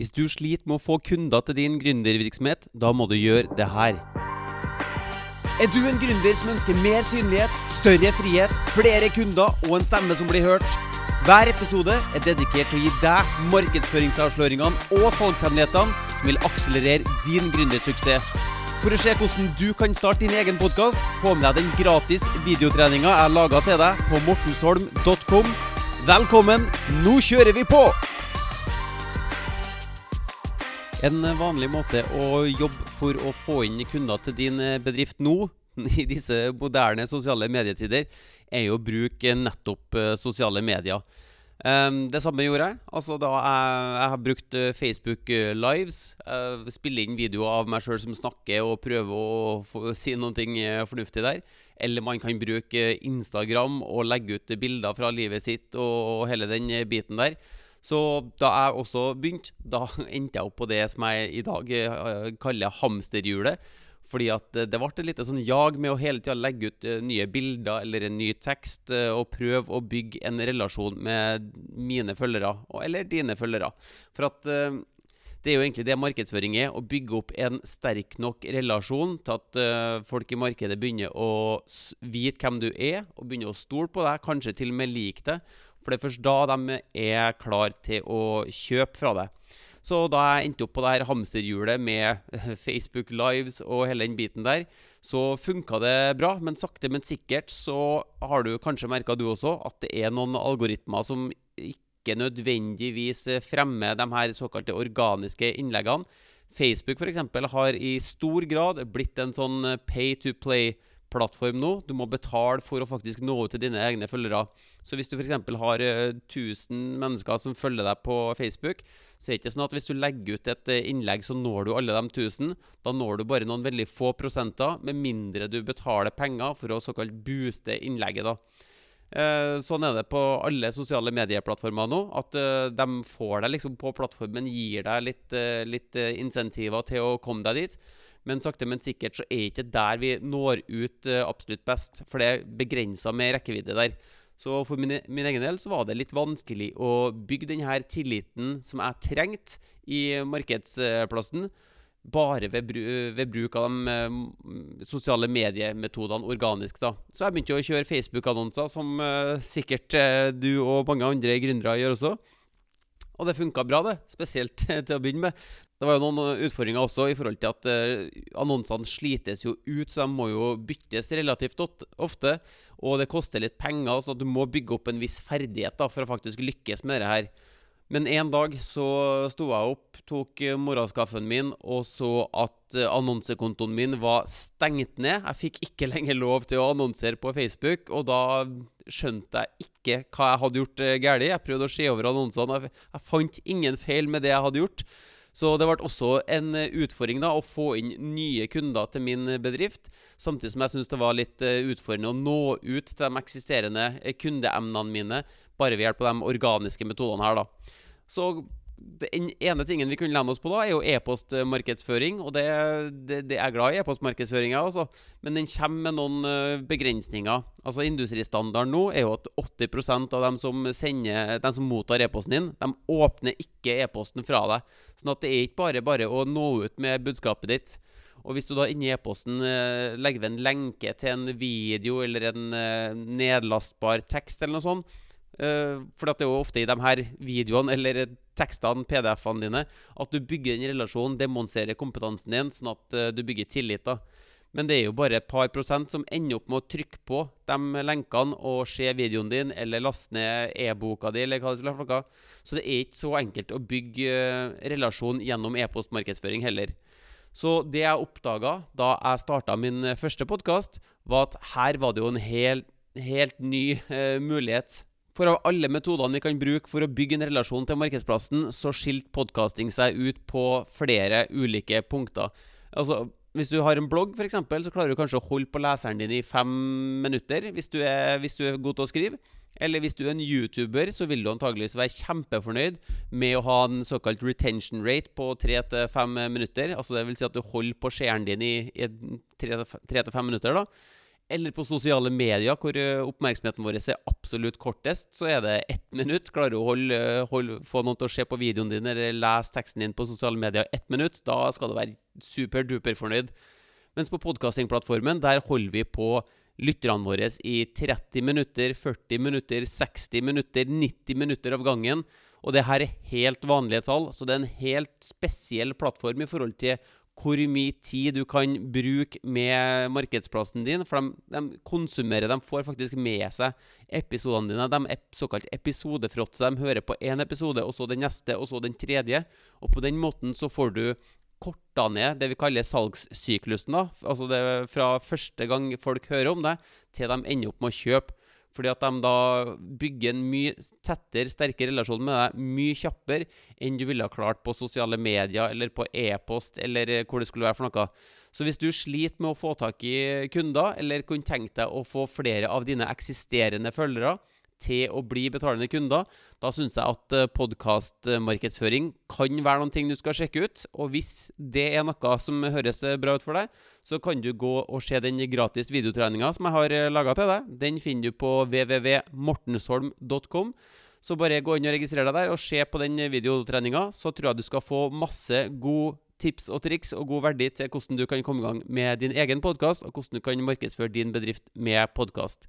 Hvis du sliter med å få kunder til din gründervirksomhet, da må du gjøre det her. Er du en gründer som ønsker mer synlighet, større frihet, flere kunder og en stemme som blir hørt? Hver episode er dedikert til å gi deg markedsføringsavsløringene og salgshemmelighetene som vil akselerere din gründersuksess. For å se hvordan du kan starte din egen podkast, få med deg den gratis videotreninga jeg har laga til deg på mortensholm.com. Velkommen, nå kjører vi på! En vanlig måte å jobbe for å få inn kunder til din bedrift nå, i disse moderne sosiale medietider, er jo å bruke nettopp eh, sosiale medier. Um, det samme gjorde jeg. Altså da jeg, jeg har brukt uh, Facebook Lives. Spille inn videoer av meg sjøl som snakker, og prøve å få, si noe fornuftig der. Eller man kan bruke Instagram og legge ut bilder fra livet sitt og hele den biten der. Så da jeg også begynte, da endte jeg opp på det som jeg i dag uh, kaller hamsterhjulet. Fordi at det ble et lite sånn jag med å hele tida legge ut uh, nye bilder eller en ny tekst, og prøve å bygge en relasjon med mine følgere, eller dine følgere. For at det er jo egentlig det markedsføring er. Å bygge opp en sterk nok relasjon til at folk i markedet begynner å vite hvem du er, og begynner å stole på deg, kanskje til og med like det. For det er først da de er klar til å kjøpe fra deg. Så da jeg endte opp på det her hamsterhjulet med Facebook Lives og hele den biten der, så funka det bra. Men sakte, men sikkert så har du kanskje merka du også at det er noen algoritmer som ikke nødvendigvis fremmer de her såkalte organiske innleggene. Facebook f.eks. har i stor grad blitt en sånn pay to play plattform nå. Du må betale for å faktisk nå ut til dine egne følgere. Så hvis du f.eks. har 1000 eh, mennesker som følger deg på Facebook, så er det ikke sånn at hvis du legger ut et eh, innlegg, så når du alle de 1000. Da når du bare noen veldig få prosenter, med mindre du betaler penger for å såkalt booste innlegget. da. Eh, sånn er det på alle sosiale medieplattformer nå. At de får deg liksom på plattformen, gir deg litt, litt insentiver til å komme deg dit. Men sakte, men sikkert så er ikke der vi når ut uh, absolutt best. For det er begrensa med rekkevidde der. Så for min, min, egen del så var det litt vanskelig å bygge denne tilliten som jeg trengte i markedsplassen, bare ved, ved bruk av de uh, sosiale mediemetodene organisk. da. Så jeg begynte å kjøre Facebook-annonser, som uh, sikkert du og mange andre gründere gjør også. Og det funka bra, det. Spesielt til å begynne med. Det var jo noen utfordringer også i forhold til at uh, annonsene slites jo ut, så de må jo byttes relativt ofte. Og det koster litt penger, sånn at du må bygge opp en viss ferdighet da, for å faktisk lykkes med det her. Men en dag så sto jeg opp, tok morgenskaffen min og så at eh, annonsekontoen min var stengt ned. Jeg fikk ikke lenger lov til å annonsere på Facebook, og da skjønte jeg ikke hva jeg hadde gjort eh, galt. Jeg prøvde å se over annonsene. Jeg fant ingen feil med det jeg hadde gjort. Så det ble også en eh, utfordring da, å få inn nye kunder til min bedrift. Samtidig som jeg syntes det var litt eh, utfordrende å nå ut til de eksisterende eh, kundeemnene mine bare ved hjelp av de organiske metodene her. da. Så den ene tingen vi kunne lene oss på da, er jo e-postmarkedsføring. Og det, det, det, er glad i e-postmarkedsføringa, altså. Men den kommer med noen uh, begrensninger. Altså Industristandarden nå er jo at 80% av dem som, sender, dem som mottar e-posten din, de åpner ikke e-posten fra deg. Sånn at det er ikke bare bare å nå ut med budskapet ditt. Og hvis du da inni e-posten uh, legger ved en lenke til en video eller en uh, nedlastbar tekst eller noe sånt, for det er jo ofte i de her videoene eller tekstene, PDF-ene dine, at du bygger en relasjon, demonstrerer kompetansen din, sånn at uh, du bygger tillit. da. Men det er jo bare et par prosent som ender opp med å trykke på de lenkene og se videoen din, eller laste ned e-boka di, eller hva det skulle være. Så det er ikke så enkelt å bygge uh, relasjon gjennom e-postmarkedsføring heller. Så det jeg oppdaga da jeg starta min første podkast, var at her var det jo en helt, helt ny mulighet for av alle metodene vi kan bruke for å bygge en relasjon til markedsplassen, så skilte podkasting seg ut på flere ulike punkter. Altså, hvis du har en blogg, f.eks., så klarer du kanskje å holde på leseren din i fem minutter hvis du, er, hvis du er god til å skrive. Eller hvis du er en YouTuber, så vil du antageligvis være kjempefornøyd med å ha en såkalt retention rate på tre til fem minutter. Altså det vil si at du holder på seeren din i tre til fem minutter. da eller på sosiale medier, hvor eh, oppmerksomheten vår er absolutt kortest, så er det ett minutt. Klarer du å holde, holde, få noen til å se på videoen din eller lese teksten din på sosiale medier ett minutt, da skal du være superduper fornøyd. Mens på podkastingplattformen, der holder vi på lytterne våre i 30 minutter, 40 minutter, 60 minutter, 90 minutter av gangen. Og det her er helt vanlige tall, så det er en helt spesiell plattform i forhold til hvor mye tid du kan bruke med markedsplassen din. For de, de konsumerer, de får faktisk med seg episodene dine. De er såkalt episodefråtse. De hører på én episode, og så den neste, og så den tredje. Og på den måten så får du korta ned det vi kaller salgssyklusen. da, altså det Fra første gang folk hører om det, til de ender opp med å kjøpe. Fordi at de da bygger en mye tettere, sterkere relasjon med deg mye kjappere enn du ville ha klart på sosiale medier eller på e-post eller hvor det skulle være for noe. Så hvis du sliter med å få tak i kunder, eller kunne tenkt deg å få flere av dine eksisterende følgere, til å bli betalende kunder, da syns jeg at eh, podkastmarkedsføring kan være noen ting du skal sjekke ut. Og hvis det er noe som høres eh, bra ut for deg, så kan du gå og se den gratis videotreninga som jeg har eh, laga til deg. Den finner du på www.mortensholm.com. Så bare gå inn og registrer deg der, og se på den videotreninga. Så tror jeg du skal få masse god tips og triks og god verdi til hvordan du kan komme i gang med din egen podkast, og hvordan du kan markedsføre din bedrift med podkast.